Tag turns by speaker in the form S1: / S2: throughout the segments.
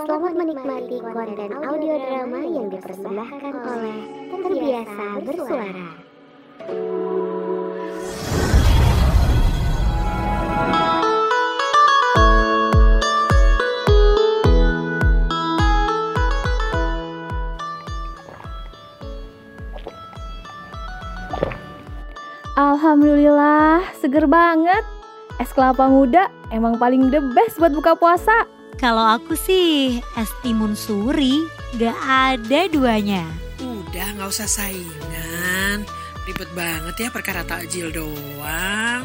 S1: Selamat menikmati konten audio drama yang dipersembahkan oleh Terbiasa Bersuara.
S2: Alhamdulillah, seger banget. Es kelapa muda emang paling the best buat buka puasa.
S3: Kalau aku sih es timun suri gak ada duanya.
S4: Udah nggak usah saingan. Ribet banget ya perkara takjil doang.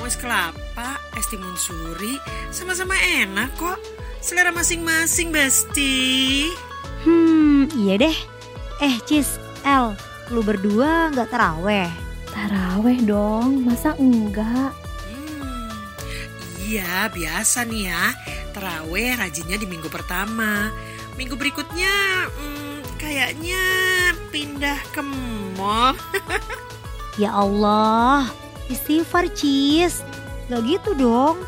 S4: Mau es kelapa, es timun suri, sama-sama enak kok. Selera masing-masing, Besti.
S3: Hmm, iya deh. Eh, Cis, El, lu berdua gak teraweh?
S2: Taraweh dong, masa enggak?
S4: Hmm, iya, biasa nih ya. Terawih rajinnya di minggu pertama. Minggu berikutnya hmm, kayaknya pindah ke mall.
S3: Ya Allah, istighfar Cis. Gak gitu dong.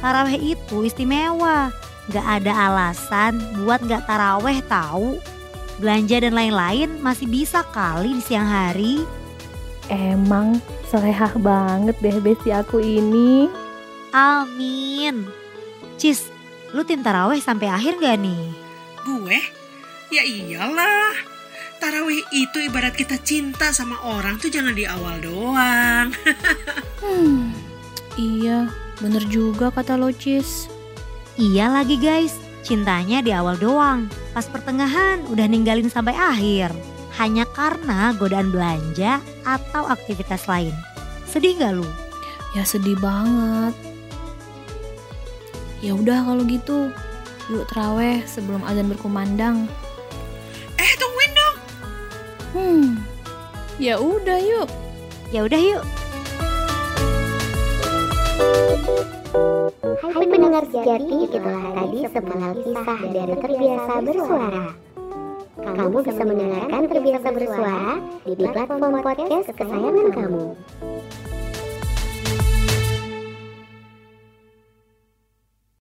S3: Taraweh itu istimewa. Gak ada alasan buat gak taraweh tahu. Belanja dan lain-lain masih bisa kali di siang hari.
S2: Emang selehah banget deh besti aku ini.
S3: Amin. Cis, lu tim taraweh sampai akhir gak nih?
S4: Gue? Ya iyalah. Tarawih itu ibarat kita cinta sama orang tuh jangan di awal doang.
S2: Hmm, iya, bener juga kata Locis.
S3: Iya lagi guys, cintanya di awal doang. Pas pertengahan udah ninggalin sampai akhir. Hanya karena godaan belanja atau aktivitas lain. Sedih gak lu?
S2: Ya sedih banget. Ya udah kalau gitu, yuk teraweh sebelum azan berkumandang.
S4: eh tungguin dong.
S2: Hmm, ya udah yuk.
S3: Ya udah yuk.
S1: Hai pendengar sejati, itulah tadi sepenggal kisah dari Terbiasa Bersuara. Kamu bisa mendengarkan Terbiasa Bersuara di platform podcast kesayangan kamu.